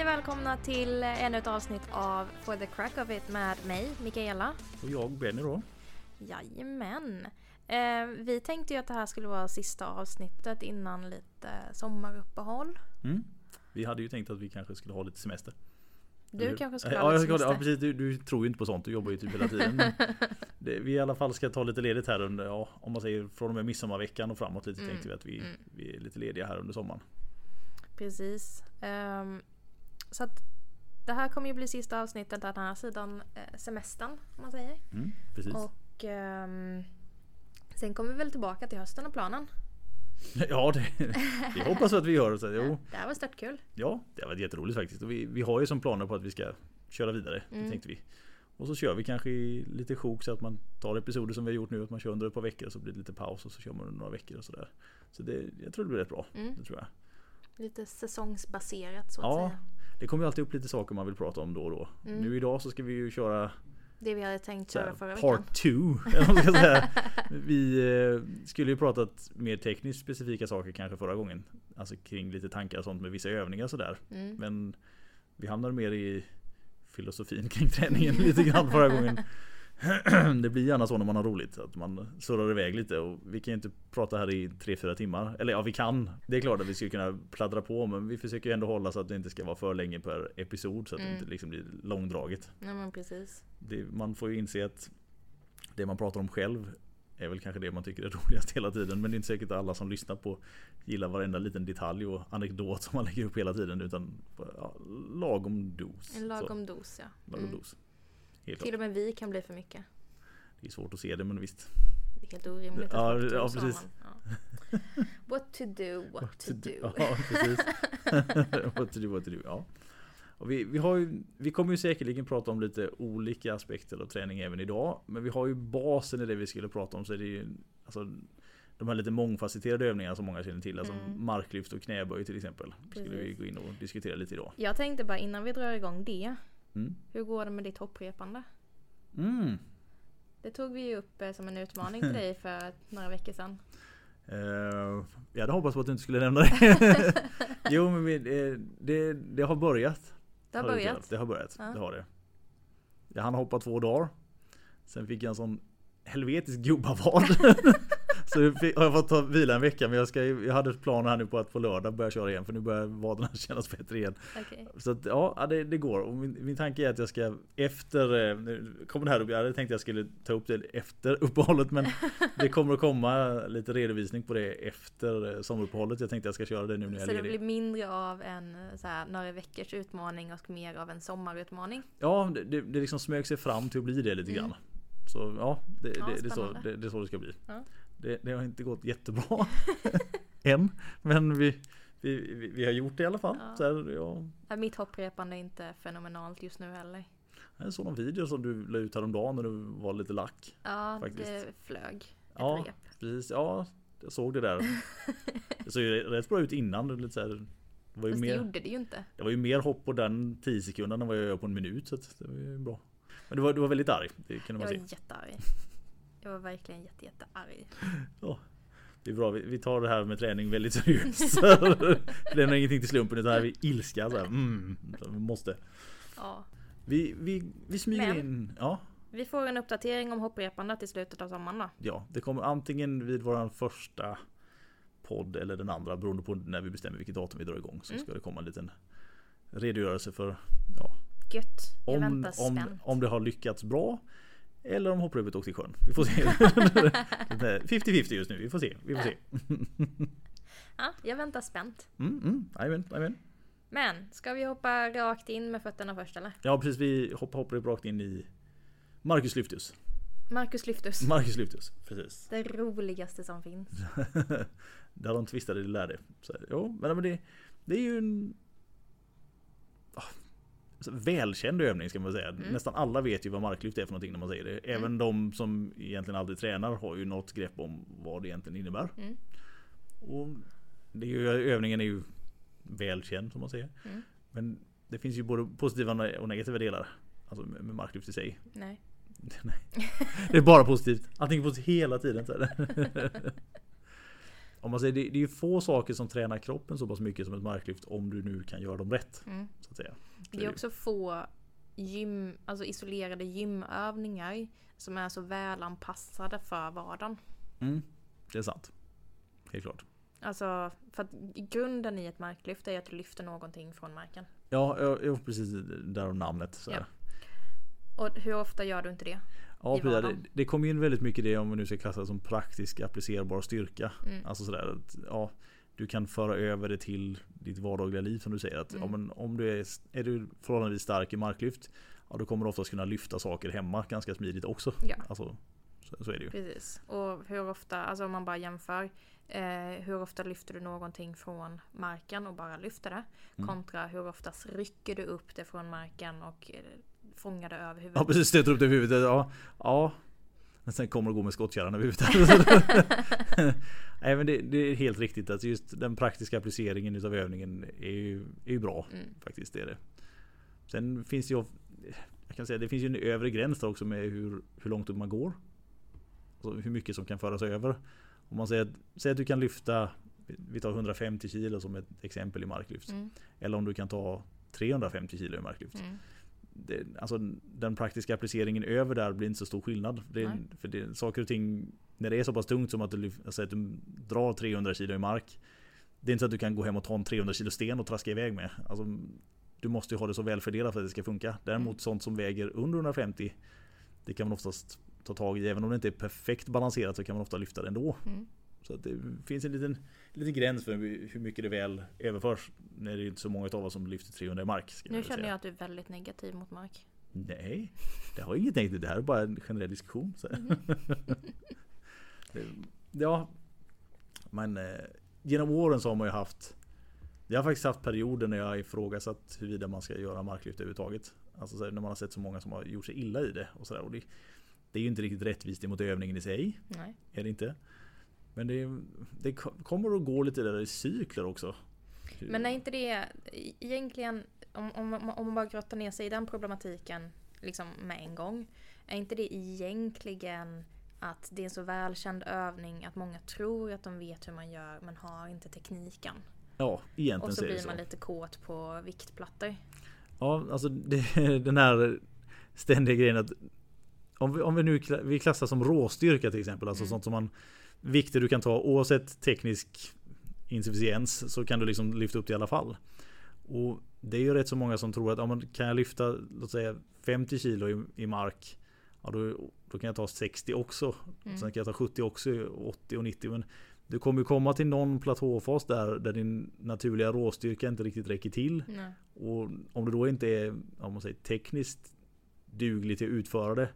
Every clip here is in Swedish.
Hej och välkomna till ännu ett avsnitt av For the Crack of It med mig, Mikaela. Och jag, Benny då. Jajamän. Eh, vi tänkte ju att det här skulle vara sista avsnittet innan lite sommaruppehåll. Mm. Vi hade ju tänkt att vi kanske skulle ha lite semester. Du Eller- kanske skulle ha lite ska, ja, semester? precis. Du, du tror ju inte på sånt. Du jobbar ju typ hela tiden. Det, vi i alla fall ska ta lite ledigt här under, ja, om man säger från och med midsommarveckan och framåt lite Mm, tänkte vi att vi, mm. vi är lite lediga här under sommaren. Precis. Ehm, så att det här kommer ju bli sista avsnittet den här sidan eh, semestern, om man säger. Mm, precis. Och ehm, sen kommer vi väl tillbaka till hösten och planen. Ja, det, det hoppas att vi gör. Så, jo, Det här var stört kul. ja, det har varit jätteroligt faktiskt. Och vi, vi har ju som planer på att vi ska köra vidare. Mm. Det tänkte vi. Och så kör vi kanske i lite sjok så att man tar episoder som vi har gjort nu. Att man kör under ett par veckor och så blir det lite paus och så kör man under några veckor och sådär. Så det, jag tror det blir rätt bra. Mm. Det tror jag. Lite säsongsbaserat så att Ja, säga. Det kommer ju alltid upp lite saker man vill prata om då och då. Mm. Nu idag så ska vi ju köra Det vi hade tänkt köra förra veckan. part 2. eller vad man ska säga. Vi eh, skulle ju pratat mer tekniskt specifika saker kanske förra gången. Alltså kring lite tankar och sånt med vissa övningar och sådär. Mm. Men vi hamnade mer i filosofin kring träningen lite grann förra gången. Det blir gärna så när man har roligt att man surrar iväg lite och vi kan ju inte prata här i 3-4 timmar. Eller ja vi kan. Det är klart att vi skulle kunna pladdra på men vi försöker ändå hålla så att det inte ska vara för länge per episod så att Mm. det inte liksom blir långdraget. Nej men precis. Det, man får ju inse att det man pratar om själv är väl kanske det man tycker är roligast hela tiden. Men det är inte säkert att alla som lyssnar på gillar varenda liten detalj och anekdot som man lägger upp hela tiden. Utan ja, lagom dos. En Så, lagom dos ja. lagom Mm. dos. Helt Till och med vi kan bli för mycket. Det är svårt att se det men visst. Det är helt orimligt Ja, att ja, precis. ja. What to do, what, to do. Ja precis. what to do, what to do. Ja. Och vi, vi, har ju, vi kommer ju säkerligen prata om lite olika aspekter av träning även idag. Men vi har ju basen i det vi skulle prata om. Så är det ju alltså, de här lite mångfacetterade övningarna som många känner till. Alltså Mm. marklyft och knäböj till exempel. skulle vi Precis. gå in och diskutera lite idag. Jag tänkte bara innan vi drar igång det. Mm. Hur går det med ditt hopprepande? Mm. Det tog vi ju upp eh, som en utmaning till dig för några veckor sedan. Eh, jag hade hoppats på att du inte skulle nämna det. jo men vi, eh, det, det har börjat. Det har det börjat. Det har börjat. Ja. Det har det. Jag hann hoppa två dagar. Sen fick jag en sån helvetisk gubbavad. Så har jag fått ta vila en vecka men jag, ska, jag hade planer här nu på att på lördag börja köra igen för nu börjar vaderna kännas bättre igen. Okej. Så att, ja, det, det går. Och min, min tanke är att jag ska efter, eh, nu kommer det här upp, jag hade tänkt att jag skulle ta upp det efter uppehållet men det kommer att komma lite redovisning på det efter eh, sommaruppehållet. Jag tänkte jag ska köra det nu när jag Så är det ledig. blir mindre av en eh, så här, några veckors utmaning och mer av en sommarutmaning. Ja, det, det, det liksom smög sig fram till att bli det lite Mm. grann. Så ja, det, Ja, det, det, är så, det, det är så det ska bli. Ja. Det, det har inte gått jättebra än. Men vi, vi, vi, vi har gjort det i alla fall. Ja. Så här, ja, Mitt hopprepande är inte fenomenalt just nu heller. jag såg någon video som du la ut häromdagen när du var lite lack. Ja, Faktiskt. det flög. Ett Ja. rep. Precis, ja, jag såg det där. Det såg ju rätt bra ut innan. Det, var lite så här, det, var ju Fast det mer, gjorde det ju inte. det var ju mer hopp på den 10 sekunden än vad jag gör på en minut. Så det var ju bra. Men du var, du var väldigt arg. Det kunde Jag man var se. jättearg. Jag var verkligen jätte, jättearg. Det är bra, vi, tar det här med träning väldigt seriöst. Vi lämnar ingenting till slumpen utan här är vi ilska. Så här, mm, vi måste. Ja. Vi, vi, vi smyger Men- in. Ja, Vi får en uppdatering om hopprepandet i slutet av sommaren då. ja, det kommer antingen vid våran första podd eller den andra beroende på när vi bestämmer vilket datum vi drar igång. Så Mm. ska det komma en liten redogörelse för ja, Gött. Jag om, väntar om, om det har lyckats bra. Eller om hopprepet åkte i sjön. Vi får se. 50-50 just nu. Vi får se. Vi får se. Ja, jag väntar spänt. Mm, mm, jajamän, jajamän. Men, ska vi hoppa rakt in med fötterna först eller? Ja precis, vi hoppar, hoppar rakt in i Marcus Lyftus. Marcus Lyftus. Marcus Lyftus, precis. Det roligaste som finns. Där de tvistade det lärde. Så, jo, men det, det är ju en ah, välkänd övning ska man säga. Mm. Nästan alla vet ju vad marklyft är för någonting när man säger det. Även de som egentligen aldrig tränar har ju något grepp om vad det egentligen innebär. Mm. Och det är ju, övningen är ju välkänd som man säger. Mm. Men det finns ju både positiva och negativa delar. Alltså med marklyft i sig. Nej. Det är bara positivt. Allting är positivt hela tiden. Om man säger, det, det är ju få saker som tränar kroppen så pass mycket som ett marklyft om du nu kan göra dem rätt. Mm. Så att säga. Det är också få gym, alltså isolerade gymövningar som är så välanpassade för vardagen. Mm, det är sant. Helt klart. Alltså, för att grunden i ett marklyft är att du lyfter någonting från marken. Ja, ja, ja precis. Därav namnet. Så här. Och hur ofta gör du inte det? Ja, precis. Det, det kommer in väldigt mycket det om vi nu ska klassa det som praktisk applicerbar styrka. Mm. Alltså sådär att ja, du kan föra över det till ditt vardagliga liv som du säger. Att, Mm. ja, men om du är, är du förhållandevis stark i marklyft Ja då kommer du oftast kunna lyfta saker hemma ganska smidigt också. Ja. Alltså, så, så är det ju. Precis. Och hur ofta, alltså om man bara jämför. Eh, hur ofta lyfter du någonting från marken och bara lyfter det? Mm. Kontra hur ofta rycker du upp det från marken och eh, fångar det över Ja huvudet? precis, stöter upp det i huvudet. Ja, ja. Men sen kommer du gå med skottkärran över huvudet. Nej men det, det är helt riktigt att just den praktiska appliceringen utav övningen är ju, är ju bra. Mm. Faktiskt det är det. Sen finns det ju jag kan säga det finns ju en övre gräns också med hur, hur långt upp man går. Alltså hur mycket som kan föras över. Om man säger säger att du kan lyfta Vi tar 150 kilo som ett exempel i marklyft. Mm. Eller om du kan ta 350 kilo i marklyft. Mm. Det, alltså den praktiska appliceringen över där blir inte så stor skillnad. Det, Nej. för det, saker och ting När det är så pass tungt som att du, alltså att du drar 300 kilo i mark. Det är inte så att du kan gå hem och ta en 300 kilo sten och traska iväg med. Alltså, du måste ju ha det så väl fördelat för att det ska funka. Däremot Mm. sånt som väger under 150 Det kan man oftast ta tag i. Även om det inte är perfekt balanserat så kan man ofta lyfta det ändå. Mm. Så att det finns en liten, liten gräns för hur mycket det väl överförs. När det är inte så många av oss som lyfter 300 i mark. Nu känner jag att du är väldigt negativ mot mark. Nej, det har inget negativt. Det här är bara en generell diskussion. Det- ja, men eh, genom åren så har man ju haft Jag har faktiskt haft perioder när jag har ifrågasatt huruvida man ska göra marklyft överhuvudtaget. Alltså när man har sett så många som har gjort sig illa i det. Och så där. Och det, det är ju inte riktigt rättvist emot övningen i sig. Nej. Är det inte. Men det, det ko- kommer att gå lite där i cykler också. Men är inte det e- egentligen, om, om, om man bara grottar ner sig i den problematiken liksom med en gång. Är inte det egentligen att det är en så välkänd övning att många tror att de vet hur man gör men har inte tekniken. Ja, egentligen Och så blir så. man lite kåt på viktplattor. Ja, alltså det, den här ständiga grejen att om vi, om vi nu vi klassar som råstyrka till exempel, alltså Mm. sånt som man vikter du kan ta oavsett teknisk insufficiens så kan du liksom lyfta upp det i alla fall. Och det är ju rätt så många som tror att ja, men kan jag lyfta låt säga 50 kilo i, i mark Ja då, då kan jag ta 60 också. Mm. Sen kan jag ta 70 också, 80 och 90. Men du kommer komma till någon platåfas där, där din naturliga råstyrka inte riktigt räcker till. Nej. Och om du då inte är om man säger, tekniskt duglig till att utföra det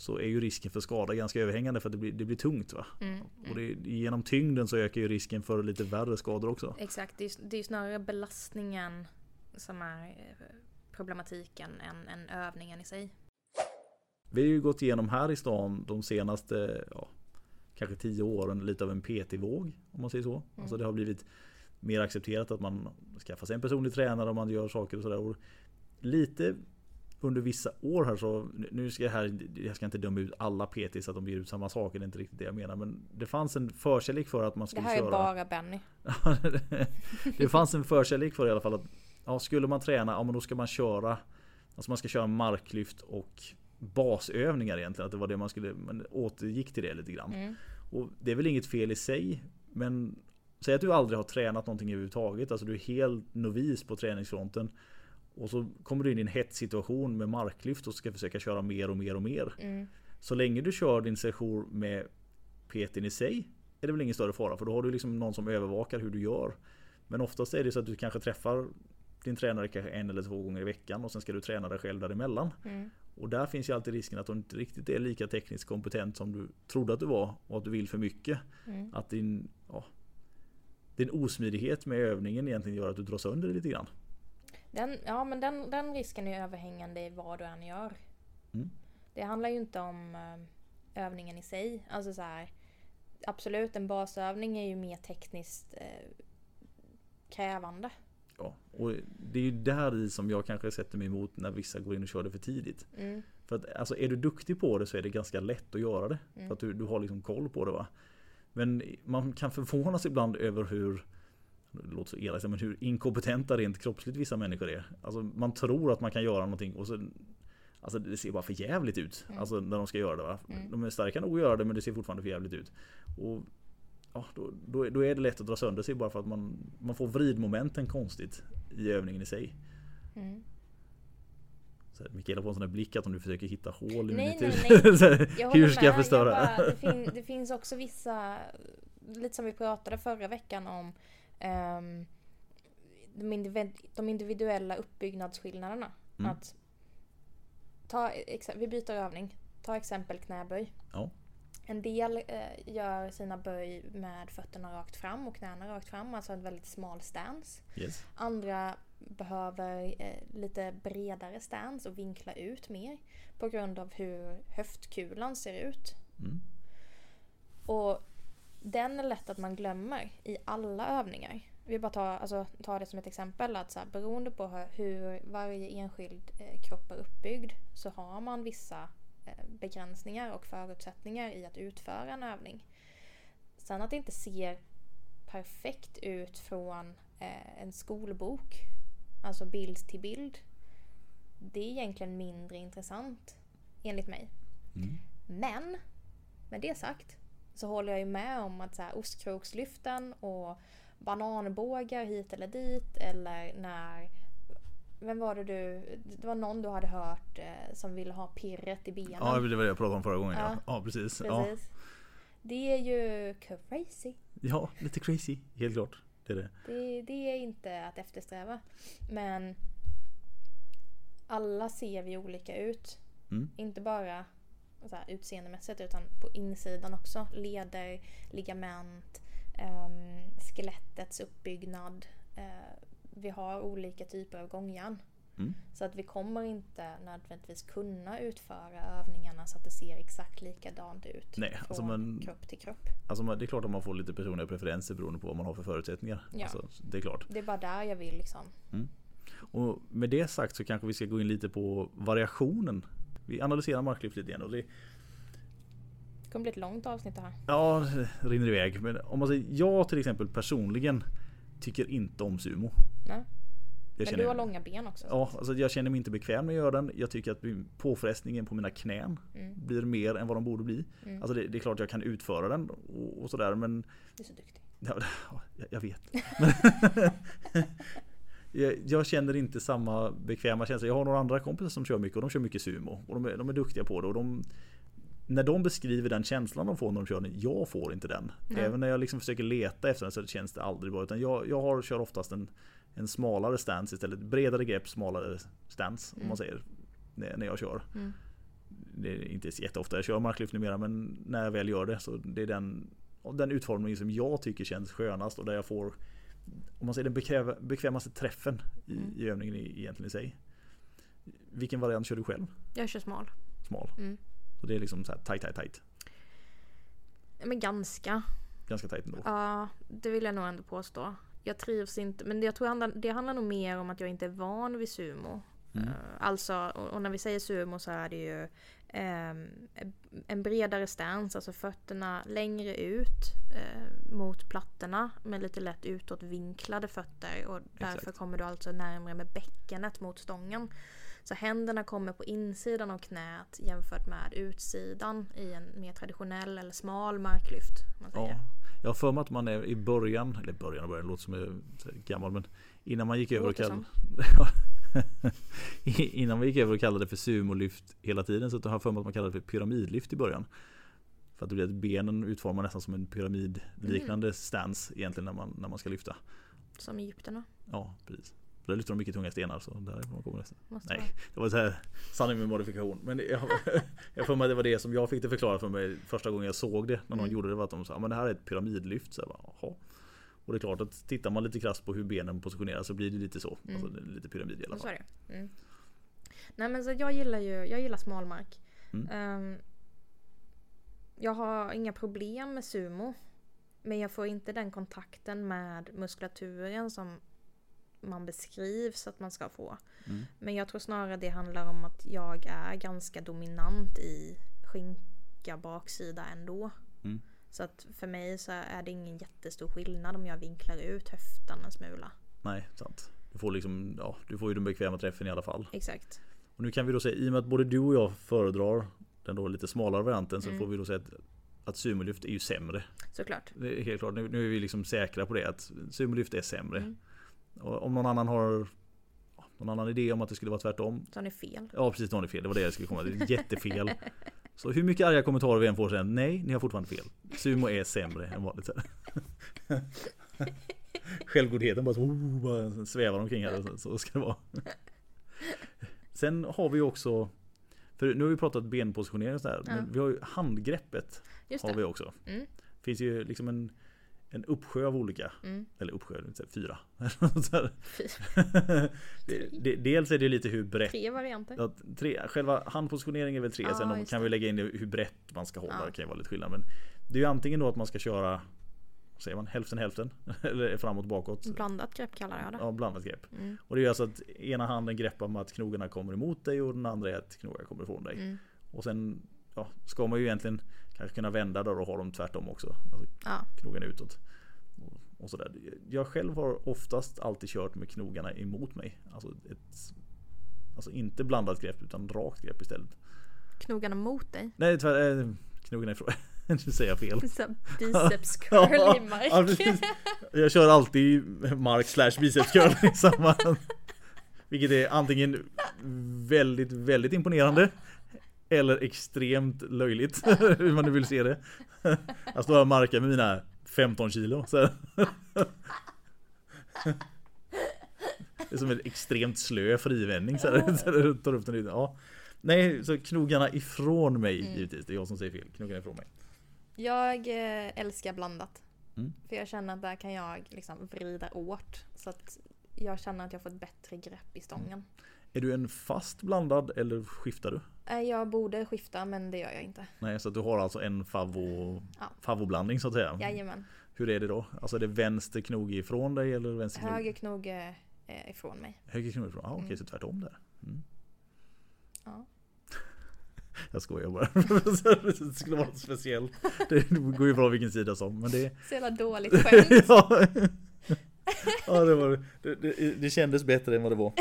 så är ju risken för skada ganska överhängande för att det blir, det blir tungt. Va? Mm. Och det, genom tyngden så ökar ju risken för lite värre skador också. Exakt, det är, det är snarare belastningen som är eh, problematiken än, än övningen i sig. Vi har ju gått igenom här i stan de senaste ja, kanske tio åren lite av en PT-våg om man säger så. Alltså det har blivit mer accepterat att man skaffar sig en personlig tränare och man gör saker och sådär. Lite under vissa år här så, nu ska jag här, jag ska inte döma ut alla PT så att de ger ut samma saker, det är inte riktigt det jag menar. Men det fanns en förkärlek för att man Det skulle här köra. är bara Benny. det fanns en förkärlek för i alla fall att ja, skulle man träna, ja men då ska man köra Alltså man ska köra marklyft och basövningar egentligen. Att det var det man skulle, man återgick till det lite grann. Mm. Och det är väl inget fel i sig. Men säg att du aldrig har tränat någonting överhuvudtaget. Alltså du är helt novis på träningsfronten. Och så kommer du in i en hett situation med marklyft och ska försöka köra mer och mer och mer. Mm. Så länge du kör din session med PTn i sig är det väl ingen större fara för då har du liksom någon som övervakar hur du gör. Men oftast är det så att du kanske träffar din tränare kanske en eller två gånger i veckan och sen ska du träna dig själv däremellan. Mm. Och där finns ju alltid risken att du inte riktigt är lika tekniskt kompetent som du trodde att du var och att du vill för mycket. Mm. Att din, ja, din osmidighet med övningen egentligen gör att du drar sönder lite grann. Den, ja men den, den risken är överhängande i vad du än gör. Mm. Det handlar ju inte om eh, övningen i sig. Alltså så här, absolut en basövning är ju mer tekniskt eh, krävande. Ja, och det är ju där i som jag kanske sätter mig emot när vissa går in och kör det för tidigt. Mm. För att alltså, är du duktig på det så är det ganska lätt att göra det. Mm. För att du, du har liksom koll på det va. Men man kan förvånas ibland över hur det låter så elakt, men hur inkompetenta rent kroppsligt vissa människor är. Alltså man tror att man kan göra någonting och så Alltså det ser bara för jävligt ut. Mm. Alltså när de ska göra det. Va? Mm. De är starka nog att göra det men det ser fortfarande för jävligt ut. Och ja, då, då, då är det lätt att dra sönder sig bara för att man, man får vridmomenten konstigt i övningen i sig. Mm. Så här, Mikaela får en sån där blick att om du försöker hitta hål i Nej, nej, nej. Här, Jag Hur ska jag förstöra? bara, det, fin, det finns också vissa, lite som vi pratade förra veckan om, ehm, de, individ, de individuella uppbyggnadsskillnaderna. Mm. Att ta, vi byter övning. Ta exempel knäböj. Ja. En del eh, gör sina böj med fötterna rakt fram och knäna rakt fram, alltså en väldigt smal stance. Yes. Andra behöver eh, lite bredare stance och vinkla ut mer på grund av hur höftkulan ser ut. Mm. Och den är lätt att man glömmer i alla övningar. Vi bara tar, alltså, tar det som ett exempel att så här, beroende på hur- varje enskild eh, kropp är uppbyggd så har man vissa eh, begränsningar och förutsättningar i att utföra en övning. Sen att det inte ser perfekt ut från eh, en skolbok, alltså bild till bild, det är egentligen mindre intressant enligt mig. Mm. Men med det sagt så håller jag ju med om att så här, ostkrokslyften och bananbågar hit eller dit eller när vem var det du, det var någon du hade hört eh, som ville ha pirret i benen. Ja det var det jag pratade om förra gången. Ja, Ja. ja precis. Ja. Precis. Det är ju crazy. ja, lite crazy. Helt klart. Det är det. Det, det är inte att eftersträva. Men alla ser vi olika ut. Mm. Inte bara så här, utseendemässigt utan på insidan också. Leder, ligament, ehm, skelettets uppbyggnad. Eh, vi har olika typer av gångjärn. Mm. Så att vi kommer inte nödvändigtvis kunna utföra övningarna så att det ser exakt likadant ut. Nej, från alltså man- kropp till kropp. Alltså man- det är klart att man får lite personliga preferenser beroende på vad man har för förutsättningar. Ja. Alltså, det är klart. Det är bara där jag vill liksom. Och med det sagt så kanske vi ska gå in lite på variationen. Vi analyserar marklyft lite igen. Och det, Det kommer bli ett långt avsnitt det här. ja, det rinner iväg. Men om man säger jag till exempel personligen tycker inte om sumo. Nej. Jag Men du har långa ben också. Ja, alltså jag känner mig inte bekväm med att göra den. Jag tycker att påfrestningen på mina knän Mm. blir mer än vad de borde bli. Mm. Alltså det, det är klart jag kan utföra den och, och sådär men Du är så duktig. Ja, jag vet. Jag, känner inte samma bekväma känsla. Jag har några andra kompisar som kör mycket och de kör mycket sumo. Och de är, de är duktiga på det. Och de, när de beskriver den känslan de får när de kör den, jag får inte den. Nej. Även när jag liksom försöker leta efter den så känns det aldrig bra. Utan jag, jag har, kör oftast en, en smalare stance istället. Bredare grepp, smalare stance om Mm. man säger. När, när jag kör. Mm. Det är inte jätteofta jag kör marklyft numera men när jag väl gör det så det är den, den utformning som jag tycker känns skönast och där jag får om man säger den bekväm, bekvämaste träffen i, Mm. i övningen i, egentligen i sig. Vilken variant kör du själv? Jag kör smal. Smal. Mm. Så det är liksom så här tight, tight, tight. Men ganska. Ganska tight ändå. Ja, det vill jag nog ändå påstå. Jag trivs inte, men jag tror det handlar nog mer om att jag inte är van vid sumo. Mm. Eh, Alltså, och när vi säger sumo så är det ju ehm, en bredare stance, alltså fötterna längre ut eh, mot plattorna med lite lätt utåtvinklade fötter och därför Exakt. kommer du alltså närmare med bäckenet mot stången. Så händerna kommer på insidan av knät jämfört med utsidan i en mer traditionell eller smal marklyft. Man säger. Ja. Jag har för mig att man är i början, eller början och början låter som jag är gammal men innan man gick över och kallade Innan man gick över och kallade det för sumolyft hela tiden så har jag för mig att man kallade det för pyramidlyft i början. För att det blir att benen utformar nästan som en pyramidliknande Mm. stance egentligen när man, när man ska lyfta. Som egyptierna. Ja, precis. För där lyfter de mycket tunga stenar så därifrån kommer det. Måste Nej, det var så här sanning med modifikation. Men jag, jag får mig att det var det som jag fick det förklarat för mig första gången jag såg det. När någon Mm. gjorde det var att de sa men det här är ett pyramidlyft. Så jag bara, Jaha. Och det är klart att tittar man lite krasst på hur benen positioneras så blir det lite så. Mm. Alltså, det är lite pyramid i alla fall. Mm. Nej men så jag gillar ju, jag gillar smalmark. Mm. Ehm, jag har inga problem med sumo. Men jag får inte den kontakten med muskulaturen som man beskrivs att man ska få. Mm. Men jag tror snarare det handlar om att jag är ganska dominant i skinka baksida ändå. Så att för mig så är det ingen jättestor skillnad om jag vinklar ut höften en smula. Nej, sant. Du får liksom, ja, du får ju den bekväma träffen i alla fall. Exakt. Och nu kan vi då säga, i och med att både du och jag föredrar den då lite smalare varianten så Mm. får vi då säga att, att sumolyft är ju sämre. Såklart. Det är helt klart, nu, nu är vi liksom säkra på det att sumolyft är sämre. Mm. Och om någon annan har någon annan idé om att det skulle vara tvärtom. Så har ni fel. Ja precis, då har ni fel. Det var det jag skulle komma till. Det är Jättefel. Så hur mycket arga kommentarer vi än får sen, nej, ni har fortfarande fel. Sumo är sämre än vanligt. Självgodheten bara, så, oh, bara svävar omkring här. Så, så ska det vara. Sen har vi också, för nu har vi pratat benpositionering och sådär, Ja. men vi har ju handgreppet. Har vi också. Mm. finns ju liksom en, en uppsjö av olika, Mm. eller uppsjö, fyra. Dels är det lite hur brett Tre varianter. Ja, tre, själva handpositionering är väl tre, Ja, sen kan det. vi lägga in hur brett man ska hålla. Ja. Det kan ju vara lite skillnad. Men det är ju antingen då att man ska köra säger man, hälften hälften. Eller framåt bakåt. Blandat grepp kallar jag det. Ja, blandat grepp. Mm. Och det är alltså att ena handen greppar med att knogarna kommer emot dig och den andra är att knogarna kommer ifrån dig. Mm. Och sen ja, ska man ju egentligen kanske kunna vända då och ha dem tvärtom också. Alltså Ja. knogarna utåt. Och, och sådär. Jag själv har oftast alltid kört med knogarna emot mig. Alltså, ett, alltså inte blandat grepp utan rakt grepp istället. Knogarna mot dig. Nej tvär, äh, knogarna ifrån. nu säger jag fel. Biceps curl i mark. Ja, jag kör alltid mark slash biceps curl i samma. Vilket är antingen väldigt, väldigt imponerande. Eller extremt löjligt. Hur man nu vill se det. Jag står här och markar med mina 15 kilo. Så. Det är som en extremt slö frivändning. Så här. Så här, tar upp den. Ja. Nej, så knogarna ifrån mig Mm. givetvis. Det är jag som säger fel. Knogarna ifrån mig. Jag eh, älskar blandat. Mm. För jag känner att där kan jag liksom vrida åt. Så att jag känner att jag får ett bättre grepp i stången. Är du en fast blandad eller skiftar du? Jag borde skifta men det gör jag inte. Nej, så du har alltså en favvo, Ja. favvoblandning så att säga. Jajamän. Hur är det då? Alltså är det vänster knog ifrån dig eller vänster knog? Höger knog eh, ifrån mig. Höger knog ifrån? Ah, Okej, Mm. så tvärtom där. Mm. Ja. Jag skojar bara. det skulle vara något speciellt. Det går ju bra vilken sida som. Men det... Så jävla dåligt skämt. ja. ja, det var det, det, det kändes bättre än vad det var.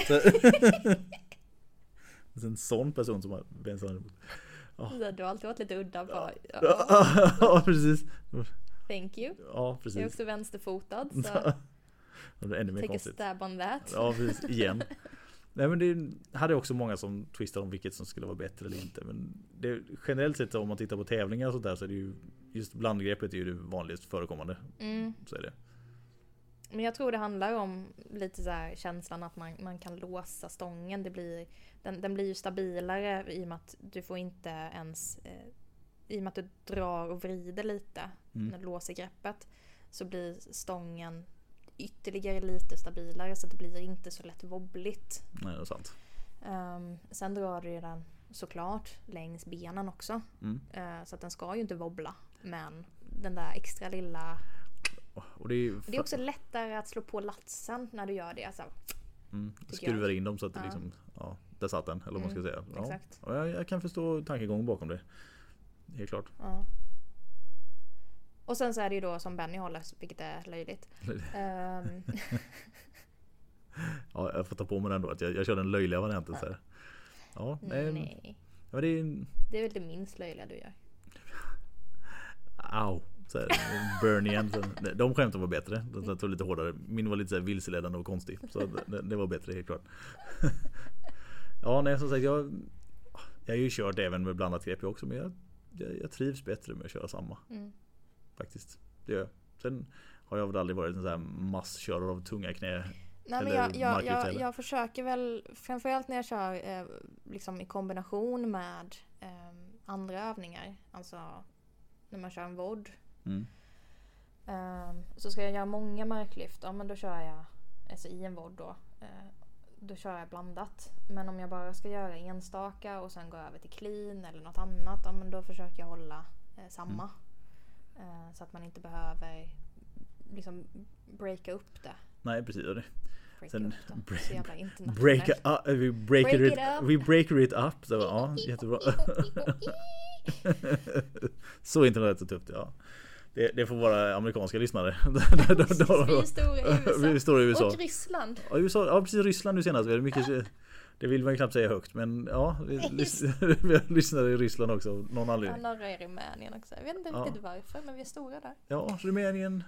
En sån person som har vänster Du har alltid varit lite udda på. Ja, precis. thank you. Ja, Jag är precis. också vänsterfotad så Det är ännu mer take a konstigt. stab on that. Ja, precis. Igen. Nej men det hade också många som twistade om vilket som skulle vara bättre eller inte. Men det, generellt sett om man tittar på tävlingar och sådär så är det ju just blandgreppet är ju det vanligast förekommande. Mm. Så är det. Men jag tror det handlar om lite så här känslan att man, man kan låsa stången. Det blir, den, den blir ju stabilare i och med att du får inte ens... Eh, I och med att du drar och vrider lite Mm. när du låser greppet. Så blir stången ytterligare lite stabilare så det blir inte så lätt wobbligt. Nej, det är sant. Ehm, sen drar du den såklart längs benen också. Mm. Eh, så att den ska ju inte wobbla. Men den där extra lilla... Och det är, ju Det är också lättare att slå på latsen när du gör det. Alltså, mm, skruvar in dem så att det liksom, ja, där satt den. Eller vad man ska Mm, säga. Ja. exakt. Ja, jag, jag kan förstå tankegången bakom det. Helt klart. Ja. Och sen så är det ju då som Benny håller, vilket är löjligt. Ehm, Ja, jag får ta på mig den då. Att jag, jag kör den löjliga varianten så här. Ja, nej. nej, Ja, det är, det är väl det minst löjliga du gör. Au! Så här, burn igen. Så, de skämten var bättre. De tog lite hårdare. Min var lite så vilseledande och konstig. Så det, det var bättre helt klart. Ja, nej som sagt jag Jag har ju kört även med blandat grepp jag också men jag, jag, jag trivs bättre med att köra samma. Mm. Faktiskt. Det gör jag. Sen har jag väl aldrig varit en sån här masskörare av tunga knä. Nej, men jag, jag, jag, jag försöker väl, framförallt när jag kör eh, liksom i kombination med eh, andra övningar. Alltså när man kör en vod. Mm. Eh, så ska jag göra många marklyft, ja men då kör jag alltså i en vod då. Eh, då kör jag blandat. Men om jag bara ska göra enstaka och sen gå över till clean eller något annat, ja men då försöker jag hålla eh, samma. Eh, så att man inte behöver liksom breaka upp det. Nej precis. och det- Breaka Sen det. break-. Break, up, vi breaker Break it, up. We breaker it up. Så, ja, jättebra. så internationellt så tufft ja. Det, det får vara amerikanska lyssnare. Precis, vi är stora i USA. Vi är stora i USA. Och Ryssland. Ja, USA, ja precis Ryssland nu senast. Vi hade mycket, det vill man ju knappt säga högt men ja. Vi, har lyssnare i Ryssland också av någon Ja, anledning. några i Rumänien också. Jag vet inte Ja. riktigt varför men vi är stora där. Ja, Rumänien,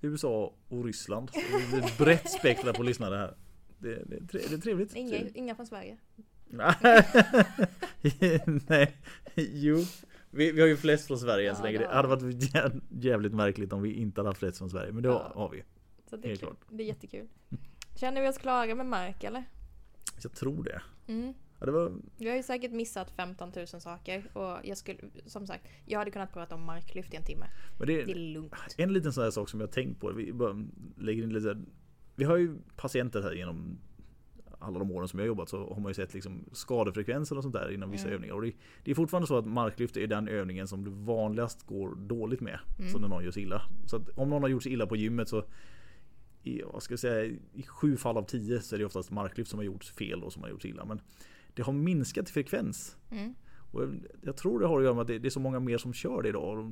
USA och Ryssland. Så det är ett brett spektra på lyssnare här. Det, det, det är trevligt. Inga, inga från Sverige. Nej, jo. Vi, vi har ju flest från Sverige än så länge. det Det har hade varit jä- jävligt märkligt om vi inte hade haft flest från Sverige. Men det Ja. har vi. Så det är klart. Det är jättekul. Känner vi oss klara med mark eller? Jag tror det. Mm. Ja, det var, Vi har ju säkert missat 15 000 saker och jag skulle, som sagt, jag hade kunnat prata om marklyft i en timme. men Det är det, lugnt. en liten sån här sak som jag har tänkt på. Vi lägger in lite Vi har ju patienter här genom alla de åren som jag jobbat så har man ju sett liksom skadefrekvenser och sånt där inom vissa Mm. övningar. Och det, det är fortfarande så att marklyft är den övningen som det vanligast går dåligt med. Mm. Så när någon gör sig illa. Så att om någon har gjort sig illa på gymmet så i, vad ska jag säga, i sju fall av tio så är det oftast marklyft som har gjort fel och som har gjort sig illa. Men det har minskat i frekvens. Mm. Och jag- jag tror det har att göra med att det, det är så många mer som kör det idag.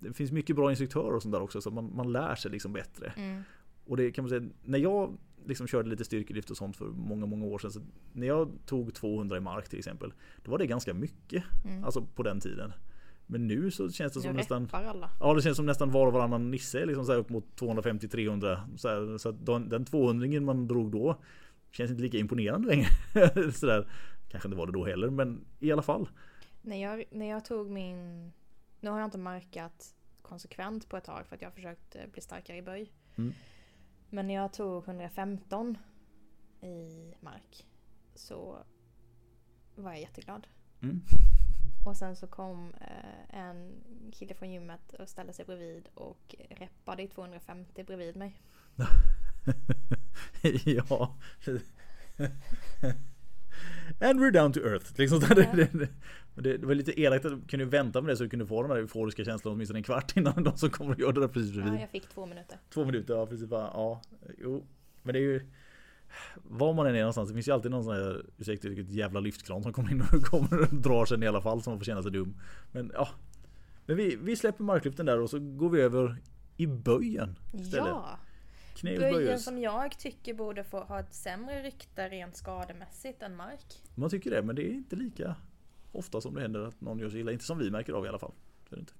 Det finns mycket bra instruktörer och sånt där också så man, man lär sig liksom bättre. Mm. Och det kan man säga, när jag liksom körde lite styrkelyft och sånt för många, många år sedan. Så när jag tog 200 i mark till exempel. Då var det ganska mycket. Mm. Alltså på den tiden. Men nu så känns det som nästan alla. Ja det känns som nästan var och varannan nisse liksom så här upp mot 250-300. Så, här, så att den, den 200 man drog då Känns inte lika imponerande längre. så där. Kanske inte var det då heller men i alla fall. När jag, när jag tog min... Nu har jag inte markat konsekvent på ett tag för att jag har försökt eh, bli starkare i böj. Mm. Men när jag tog 115 i mark så var jag jätteglad. Mm. Och sen så kom eh, en kille från gymmet och ställde sig bredvid och reppade i 250 bredvid mig. ja. And we're down to earth. Liksom så. Det, det, det, det var lite elakt att du kunde vänta med det så du kunde få den där euforiska känslan åtminstone en kvart innan de som kommer och gör det där precis bredvid. Ja, jag fick två minuter. Två minuter, ja precis. Bara, ja, jo. Men det är ju var man än är någonstans, det finns ju alltid någon sån här ursäkta vilket jävla lyftkran som kommer in och kommer och drar sen i alla fall så man får känna sig dum. Men ja. Men vi, vi släpper marklyften där och så går vi över i böjen istället. Ja! Böjen som jag tycker borde få ha ett sämre rykte rent skademässigt än mark. Man tycker det, men det är inte lika ofta som det händer att någon gör sig illa. Inte som vi märker av i alla fall. Det inte.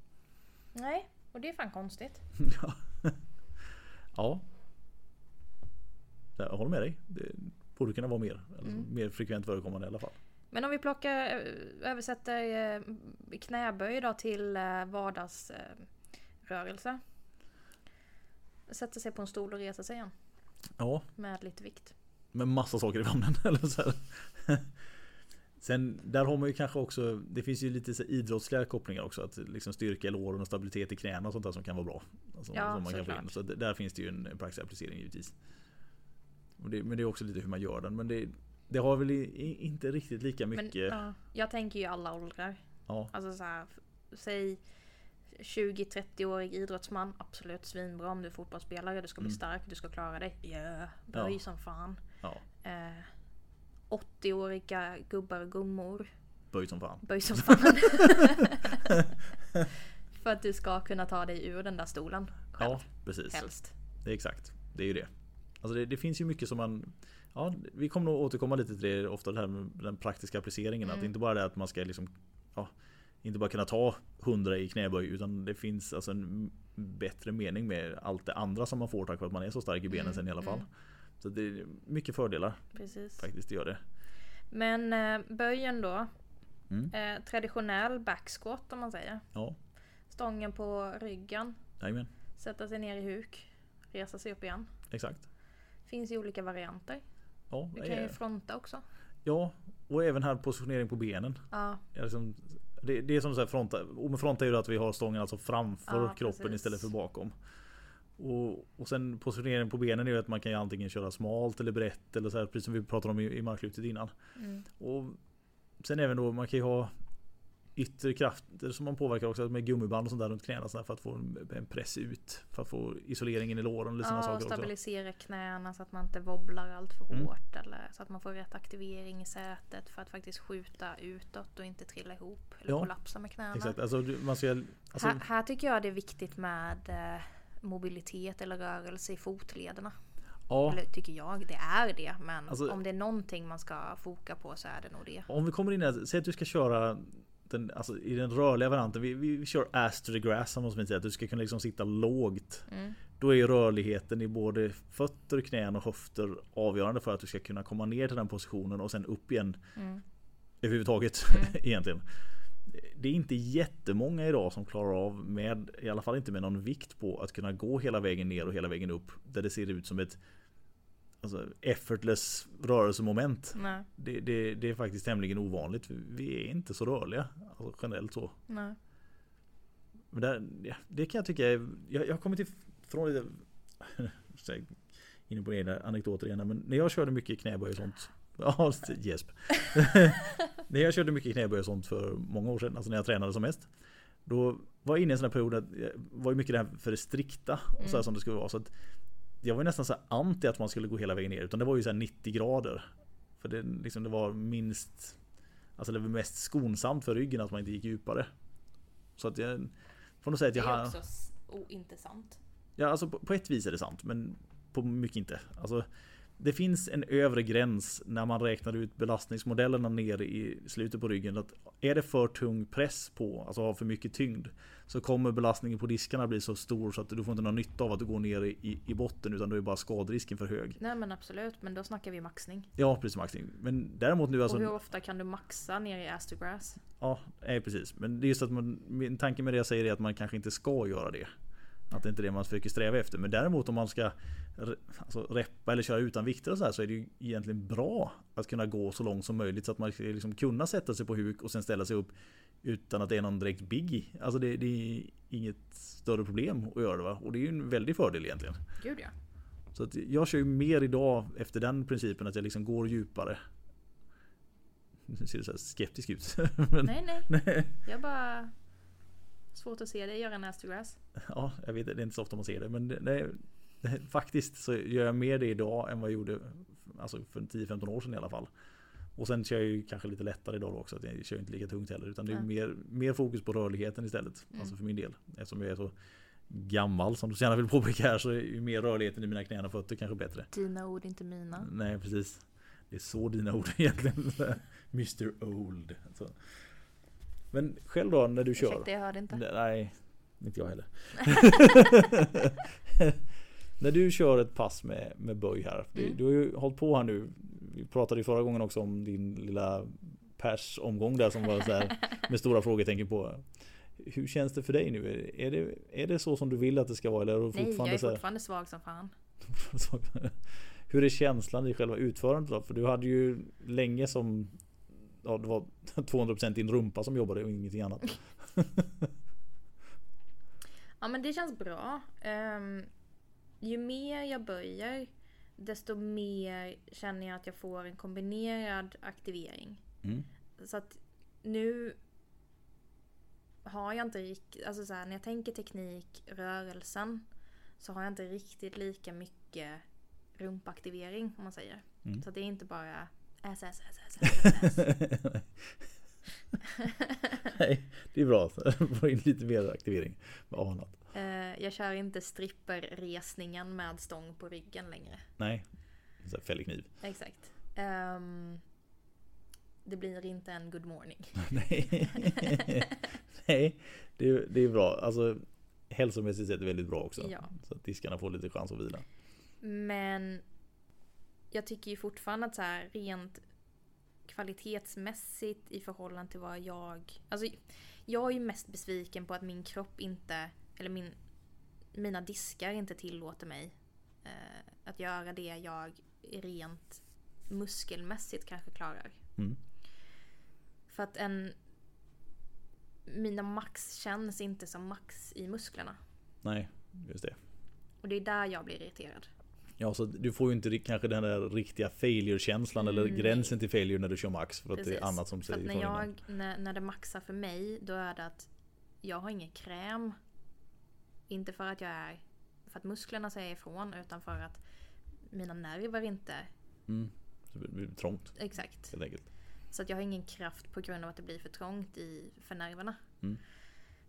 Nej, och det är fan konstigt. ja. ja. Jag håller med dig. Det borde kunna vara mer. Mm. Mer frekvent förekommande i alla fall. Men om vi plockar, eh, översätter eh, knäböj då till eh, vardagsrörelse. Sätter sig på en stol och reser sig igen Ja, med lite vikt. med massa saker i famnen. Eller så här. Sen där har man ju kanske också Det finns ju lite så idrottsliga kopplingar också. Att liksom styrka i låren och stabilitet i knäna och sånt där som kan vara bra. Alltså, Ja, som man kan få in. Så där finns det ju en praktisk applicering givetvis. Det, men det är också lite hur man gör den. Men det, det har väl i, inte riktigt lika Men mycket. ja, jag tänker ju alla åldrar. ja. Alltså så här, säg 20-30-årig idrottsman, absolut svinbra om du är fotbollsspelare, du ska bli Mm. stark, du ska klara dig. Ja, böj Ja. som fan. ja. Eh, 80-åriga gubbar och gummor, Böj som fan. böj som fan. För att du ska kunna ta dig ur den där stolen själv, Ja, precis. helst. Det är exakt. Det är ju det. Alltså det, det finns ju mycket som man Ja, vi kommer nog återkomma lite till det ofta det här med den praktiska appliceringen. Att Mm. det inte bara är att man ska liksom ja, Inte bara kunna ta 100 i knäböj utan det finns alltså en bättre mening med allt det andra som man får tack vare att man är så stark i benen Mm, sen i alla fall. mm. Så det är mycket fördelar Precis. faktiskt, det gör det. Men eh, böjen då, Mm. eh, traditionell backsquat om man säger. Ja, Stången på ryggen, jajamän. sätta sig ner i huk, resa sig upp igen. Exakt. Finns ju olika varianter. Ja, Du kan ju eh, fronta också. ja, och även här positionering på benen. Ja, Ja, liksom, det, det är som så här fronta. Och fronta är ju att vi har stången alltså framför Ja, kroppen precis. istället för bakom. Och, och sen positioneringen på benen är ju att man kan ju antingen köra smalt eller brett eller så här, precis som vi pratade om i, i marklyftet innan. mm. Och sen även då man kan ju ha yttre krafter som man påverkar också med gummiband och sånt där runt knäna så för att få en, press ut. För att få isoleringen i låren och lite Ja, saker också. stabilisera knäna så att man inte wobblar allt för Mm. hårt. Eller så att man får rätt aktivering i sätet för att faktiskt skjuta utåt och inte trilla ihop. Eller Ja, kollapsa med knäna. Exakt, alltså man ska... Alltså, här, här tycker jag det är viktigt med eh, mobilitet eller rörelse i fotlederna. ja, Eller tycker jag, det är det. Men Alltså- om det är någonting man ska foka på så är det nog det. om vi kommer in här, säg att du ska köra den, alltså, i den rörliga varianten. Vi, vi, kör ass to the grass som man säger. Att du ska kunna liksom sitta lågt. Mm. Då är ju rörligheten i både fötter, knän och höfter avgörande för att du ska kunna komma ner till den positionen och sen upp igen Mm. överhuvudtaget egentligen. Det är inte jättemånga idag som klarar av med, i alla fall inte med någon vikt på att kunna gå hela vägen ner och hela vägen upp. Där det ser ut som ett alltså, effortless rörelsemoment. Det, det, det är faktiskt tämligen ovanligt. Vi är inte så rörliga alltså, generellt så. nej. Men där, ja, det kan jag tycka är, jag, jag har kommit ifrån lite inne på egna anekdoter igen. Men när jag körde mycket knäböj och sånt. Ja, gäsp. när jag körde mycket knäböj och sånt för många år sedan, alltså när jag tränade som mest. Då var jag inne i en sån här period att jag var ju mycket det här för det strikta och så här Mm. som det skulle vara. Så att jag var nästan så anti att man skulle gå hela vägen ner. Utan det var ju så här 90 grader. För det, liksom, det var minst Alltså det var mest skonsamt för ryggen att man inte gick djupare. Så att jag får nog säga att Det jag är har... också ointressant. Ja, alltså på, på ett vis är det sant, men på mycket inte. Alltså, det finns en övre gräns när man räknar ut belastningsmodellerna ner i slutet på ryggen. Att är det för tung press på, alltså har för mycket tyngd, så kommer belastningen på diskarna bli så stor så att du får inte någon nytta av att du går ner i, i botten, utan då är bara skadrisken för hög. Nej men absolut, men då snackar vi maxning. Ja, precis maxning. Men däremot nu alltså... och hur ofta kan du maxa ner i ass to grass? Ja, nej, precis. Men det är just att man, min tanke med det jag säger är att man kanske inte ska göra det. Att det inte är det man försöker sträva efter. Men däremot om man ska alltså, reppa eller köra utan vikter och så här så är det ju egentligen bra att kunna gå så långt som möjligt så att man ska liksom kunna sätta sig på huk och sen ställa sig upp utan att det är någon direkt biggie. Alltså det, det är inget större problem att göra det va? Och det är ju en väldig fördel egentligen. Gud ja. Så att jag kör ju mer idag efter den principen att jag liksom går djupare. Nu ser det så här skeptisk ut. Men, Nej nej, nej. jag bara... Svårt att se dig göra en ass to grass. Ja, jag vet det är inte så ofta man ser det. Men det, det, det, faktiskt så gör jag mer det idag än vad jag gjorde alltså för 10-15 år sedan i alla fall. Och sen kör jag ju kanske lite lättare idag också. Att jag kör inte lika tungt heller. Utan det är mer, mer fokus på rörligheten istället. Mm. Alltså för min del. Eftersom jag är så gammal som du så gärna vill påpeka här så är ju mer rörligheten i mina knän och fötter kanske bättre. Dina ord, inte mina. Nej precis. Det är så dina ord egentligen. Mr Old. Så. Men själv då när du kör? Ursäkta, jag hörde inte. Nej, inte jag heller. När du kör ett pass med, med böj här. Du, Mm. du har ju hållit på här nu. Vi pratade ju förra gången också om din lilla pers omgång där som var så här med stora frågetecken på. Hur känns det för dig nu? Är det, är det så som du vill att det ska vara? Eller är Nej, jag är fortfarande svag som fan. Hur är känslan i själva utförandet då? För du hade ju länge som Ja det var 200% din rumpa som jobbade och ingenting annat. Ja men det känns bra. Ehm, ju mer jag böjer desto mer känner jag att jag får en kombinerad aktivering. Mm. Så att nu har jag inte riktigt, alltså så här, när jag tänker teknik, rörelsen så har jag inte riktigt lika mycket rumpaktivering om man säger. Mm. Så det är inte bara ass, ass, ass, ass, ass, ass. Nej, det är bra. Få in lite mer aktivering med annat. Eh, jag kör inte stripperresningen med stång på ryggen längre. Nej, fällkniv. Exakt. Ehm, det blir inte en good morning. Nej, Nej det, är, det är bra. Alltså hälsomässigt sett väldigt bra också. Ja. Så att diskarna får lite chans att vila. Men jag tycker ju fortfarande att så här rent kvalitetsmässigt i förhållande till vad jag... Alltså jag är ju mest besviken på att min kropp inte, eller min, mina diskar inte tillåter mig eh, att göra det jag rent muskelmässigt kanske klarar. Mm. För att en... Mina max känns inte som max i musklerna. Nej, just det. Och det är där jag blir irriterad. Ja, så du får ju inte kanske den där riktiga failure-känslan eller Mm, gränsen till failure när du kör max. För att det Precis. är annat som säger när, jag, när, när det maxar för mig, då är det att jag har ingen kräm. Inte för att jag är för att musklerna säger ifrån, utan för att mina nerver inte... Mm. Det blir trångt Exakt. helt enkelt. Så att jag har ingen kraft på grund av att det blir för trångt i, för nerverna. Mm.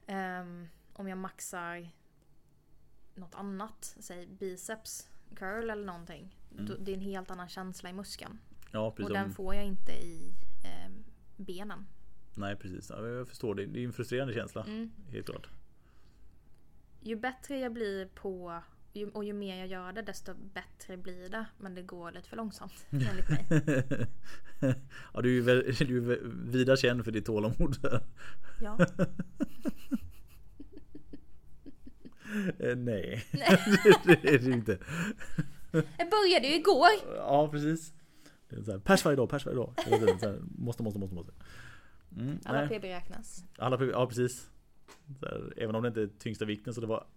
Ehm, om jag maxar något annat, säg biceps curl eller någonting. Mm. Då, det är en helt annan känsla i muskeln. Ja, precis. Och den Om- får jag inte i ehm, benen. Nej, precis. Ja, jag förstår det. Det är en frustrerande känsla. Mm. Helt klart. Ju bättre jag blir på och ju mer jag gör det desto bättre blir det. Men det går lite för långsamt enligt mig. ja, du är ju vida känd för ditt tålamod. Ja. Eh, Nej, det är det inte. Jag började ju igår! Ja, precis. Här, pers varje dag, pers varje dag. Här, måste, måste, måste, måste. Mm, Alla nej. PB räknas. Alla PB, ja precis. Här, även om det inte är tyngsta vikten så det var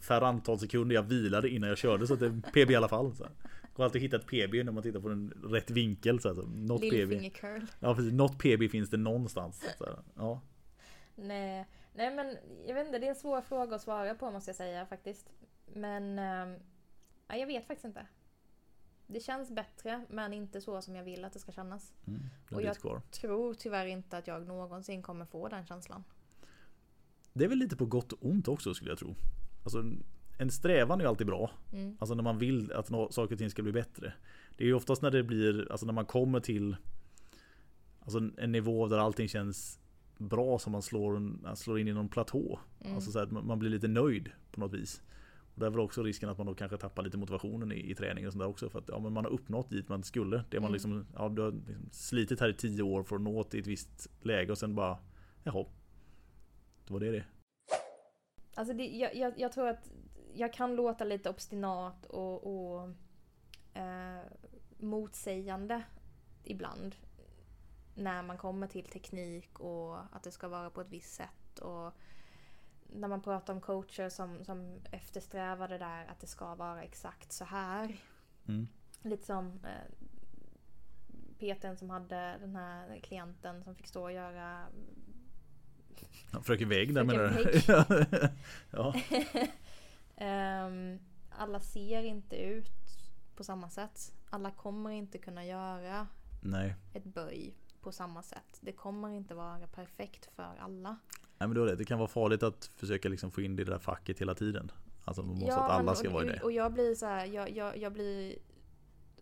färre antal sekunder jag vilade innan jag körde så att det är PB i alla fall. Så här. Går alltid hitta ett PB när man tittar på den rätt vinkel. Så här, så något PB. Curl. Ja precis, något PB finns det någonstans. Så ja. Nej, nej men jag vet inte, det är en svår fråga att svara på måste jag säga faktiskt. Men ja, jag vet faktiskt inte. Det känns bättre men inte så som jag vill att det ska kännas. Mm, Och jag- kvar. Tror tyvärr inte att jag någonsin kommer få den känslan. Det är väl lite på gott och ont också skulle jag tro. Alltså, en strävan är ju alltid bra. Mm. Alltså när man vill att saker och ting ska bli bättre. Det är ju oftast när det blir, alltså när man kommer till Alltså en nivå där allting känns bra som man slår, en, slår in i någon platå. Mm. Alltså så att man man blir lite nöjd på något vis. Och där är väl också risken att man då kanske tappar lite motivationen i, i träningen och sånt där också. För att ja, men man har uppnått dit man skulle. Det man Mm. liksom, ja, du har liksom slitit här i tio år för att nå till ett visst läge och sen bara Jaha. Det var det det. Alltså det, jag, jag, jag tror att jag kan låta lite obstinat och, och eh, motsägande ibland. När man kommer till teknik och att det ska vara på ett visst sätt. Och när man pratar om coacher som, som eftersträvar det där att det ska vara exakt så här. Mm. Lite som eh, PTn som hade den här klienten som fick stå och göra Ja, Fröken Vägg där menar du? ja. Ehm, alla ser inte ut på samma sätt. Alla kommer inte kunna göra Nej. ett böj på samma sätt. Det kommer inte vara perfekt för alla. Nej men rätt. Det kan vara farligt att försöka liksom få in det i det där facket hela tiden. Alltså man måste att men- alla ska och, vara i det. Och jag blir så här, jag, jag, jag blir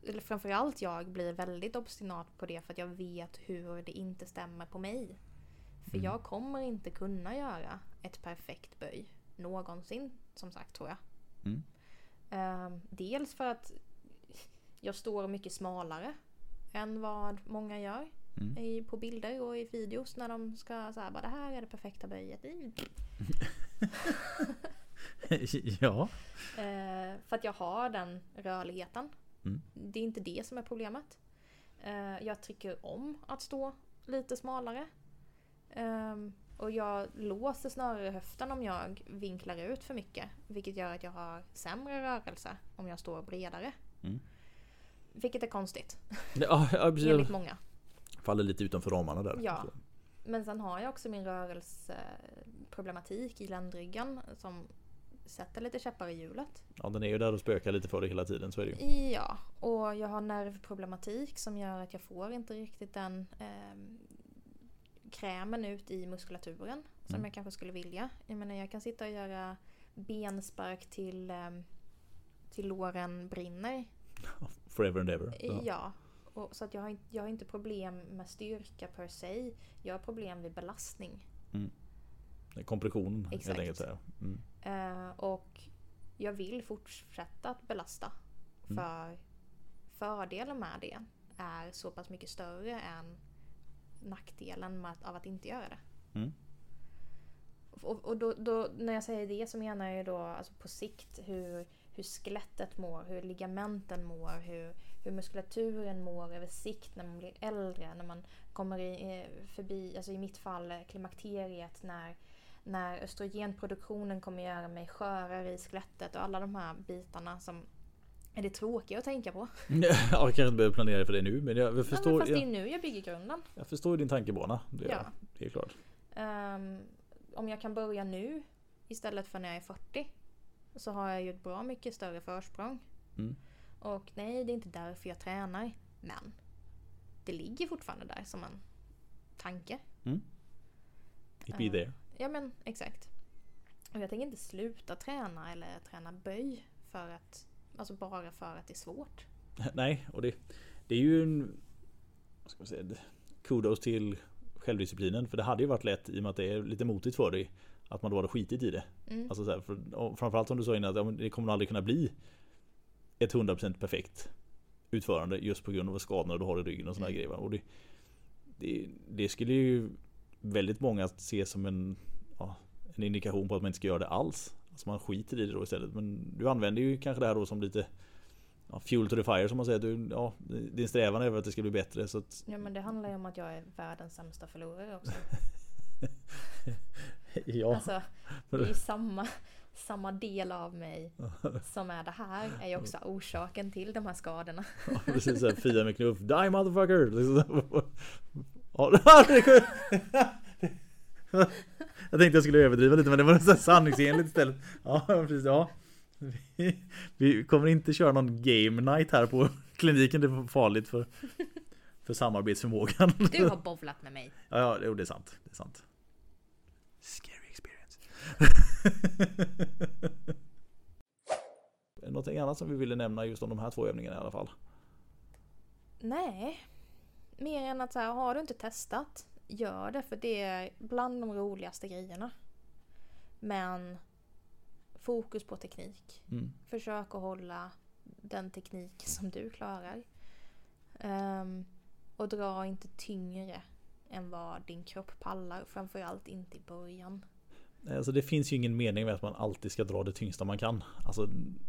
eller framförallt jag blir väldigt obstinat på det för att jag vet hur det inte stämmer på mig. För Mm. jag kommer inte kunna göra ett perfekt böj någonsin, som sagt tror jag. Mm. Ehm, dels för att jag står mycket smalare än vad många gör Mm. i, på bilder och i videos när de ska säga bara det här är det perfekta böjet. Ja. Eh, för att jag har den rörligheten. Mm. Det är inte det som är problemet. Eh, jag tycker om att stå lite smalare. Ehm, och jag låser snarare höften om jag vinklar ut för mycket. Vilket gör att jag har sämre rörelse om jag står bredare. Mm. Vilket är konstigt, Ja, enligt många. Faller lite utanför ramarna där. Ja. Men sen har jag också min rörelseproblematik i ländryggen som sätter lite käppar i hjulet. Ja den är ju där och spökar lite för dig hela tiden. Så är det ju. Ja, och jag har nervproblematik som gör att jag får inte riktigt den ehm, krämen ut i muskulaturen som Mm. jag kanske skulle vilja. Jag menar jag kan sitta och göra benspark till, ehm, till låren brinner. Forever and ever. Ja. Ja. Och, så att jag, har, inte- jag har inte problem med styrka per se. Jag har problem vid belastning. Kompression helt Exakt. enkelt. Mm. Eh, och jag vill fortsätta att belasta. Mm. För fördelen med det är så pass mycket större än nackdelen med att, av att inte göra det. Mm. Och, och då, då, när jag säger det så menar jag då alltså på sikt hur, hur skelettet mår, hur ligamenten mår, hur, hur muskulaturen mår över sikt när man blir äldre, när man kommer i, eh, förbi, alltså i mitt fall eh, klimakteriet, när, när östrogenproduktionen kommer göra mig skörare i skelettet och alla de här bitarna som Är det tråkigt att tänka på? Ja, jag kanske inte behöver planera för det nu men jag Ja, förstår, men fast det är nu jag bygger grunden. jag förstår din tankebana. Det, Ja. det är klart. Ehm, om jag kan börja nu istället för när jag är 40 så har jag ju ett bra mycket större försprång. Mm. Och nej, det är inte därför jag tränar. Men det ligger fortfarande där som en tanke. It be Ja. there. Ja men exakt. Och jag tänker inte sluta träna eller träna böj för att, alltså bara för att det är svårt. Nej, och det, det är ju en... Vad ska man säga? Kudos till självdisciplinen. För det hade ju varit lätt i och med att det är lite motigt för dig. Att man då hade skitit i det. Mm. Alltså så här, för, framförallt som du sa innan att ja, det kommer aldrig kunna bli ett 100% perfekt utförande just på grund av skadorna du har i ryggen och här Mm. grejer. Och det, det, det skulle ju väldigt många se som en, ja, en indikation på att man inte ska göra det alls. Alltså man skiter i det då istället. Men du använder ju kanske det här då som lite ja, fuel to the fire som man säger. Du, ja, din strävan är att det ska bli bättre. Så att, Ja men det handlar ju om att jag är världens sämsta förlorare också. ja, Alltså, det är ju samma, samma del av mig som är det här är ju också orsaken till de här skadorna. Ja, precis såhär Fia med knuff. Die motherfucker! Liksom så. Jag tänkte jag skulle överdriva lite men det var så här sanningsenligt istället. Ja precis, ja. Vi, vi kommer inte köra någon game night här på kliniken. Det är farligt för, för samarbetsförmågan. Du har bovlat med mig. Ja, ja det är sant. Det är sant. Scary. Någonting annat som vi ville nämna just om de här två övningarna i alla fall? Nej. Mer än att så här, har du inte testat, gör det för det är bland de roligaste grejerna. Men fokus på teknik. Mm. Försök att hålla den teknik som du klarar. Ehm, och dra inte tyngre än vad din kropp pallar. Framförallt inte i början. Alltså det finns ju ingen mening med att man alltid ska dra det tyngsta man kan. Alltså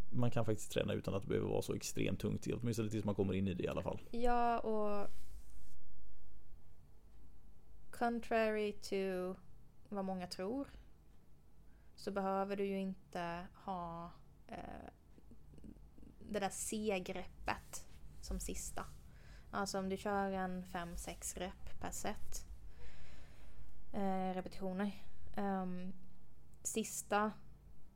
man kan faktiskt träna utan att det behöver vara så extremt tungt. Åtminstone tills man kommer in i det i alla fall. Ja, och contrary to vad många tror så behöver du ju inte ha eh, det där C-greppet som sista. Alltså om du kör en 5-6 rep per set eh, repetitioner. Ehm, sista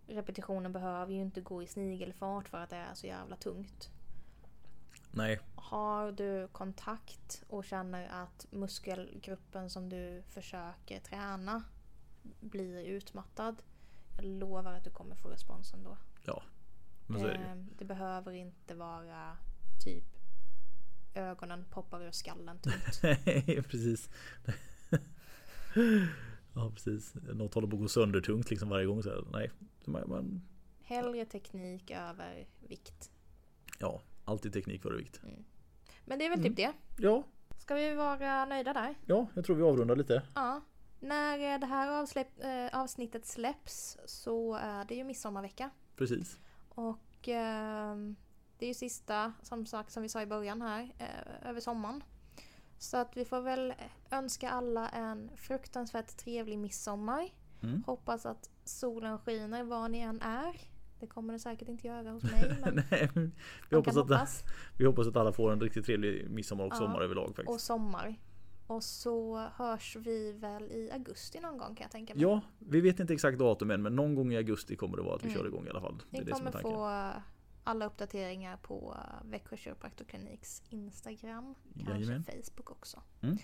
repetitionen behöver ju inte gå i snigelfart för att det är så jävla tungt. Nej, Har du kontakt och känner att muskelgruppen som du försöker träna blir utmattad. Jag lovar att du kommer få respons ändå. men så är det ju. Det, det behöver inte vara typ ögonen poppar ur skallen tungt. Nej, precis. Ja, precis. Något håller på att gå sönder tungt liksom varje gång. Så här. Nej, man, man, Hellre teknik över vikt. ja, alltid teknik före vikt. Men det är väl Mm. typ det. Ja, Ska vi vara nöjda där? ja, jag tror vi avrundar lite. Ja. När eh, det här avsläpp, eh, avsnittet släpps så är det ju midsommarvecka. Precis. Och ehm, det är ju sista, som sagt, som vi sa i början här, eh, över sommaren. Så att vi får väl önska alla en fruktansvärt trevlig midsommar. Mm. Hoppas att solen skiner var ni än är. Det kommer det säkert inte göra hos mig, men Nej, vi, hoppas att, hoppas. vi hoppas att alla får en riktigt trevlig midsommar och Ja. sommar överlag faktiskt. Och sommar. Och så hörs vi väl i augusti någon gång kan jag tänka mig. Ja, vi vet inte exakt datum än men någon gång i augusti kommer det vara att vi Mm. kör igång i alla fall. Det är Ni kommer få alla uppdateringar på eh, Växjö Kiropraktorkliniks Instagram. Kanske Jajamän. Facebook också. Mm.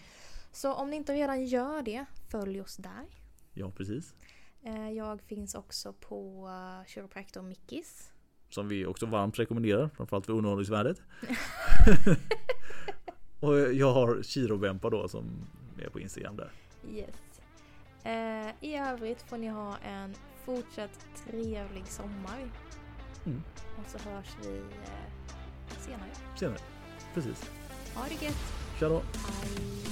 Så om ni inte redan gör det, följ oss där. Ja, precis. Eh, Jag finns också på eh, Chiropractor Mickis. Som vi också varmt rekommenderar, framförallt för underhållningsvärdet. och jag har Chirobempa då som är på Instagram där. Yes. I övrigt får ni ha en fortsatt trevlig sommar. Mm. Och så hörs vi eh, senare. Senare. Precis. Ha det gött! Tja då! Hej!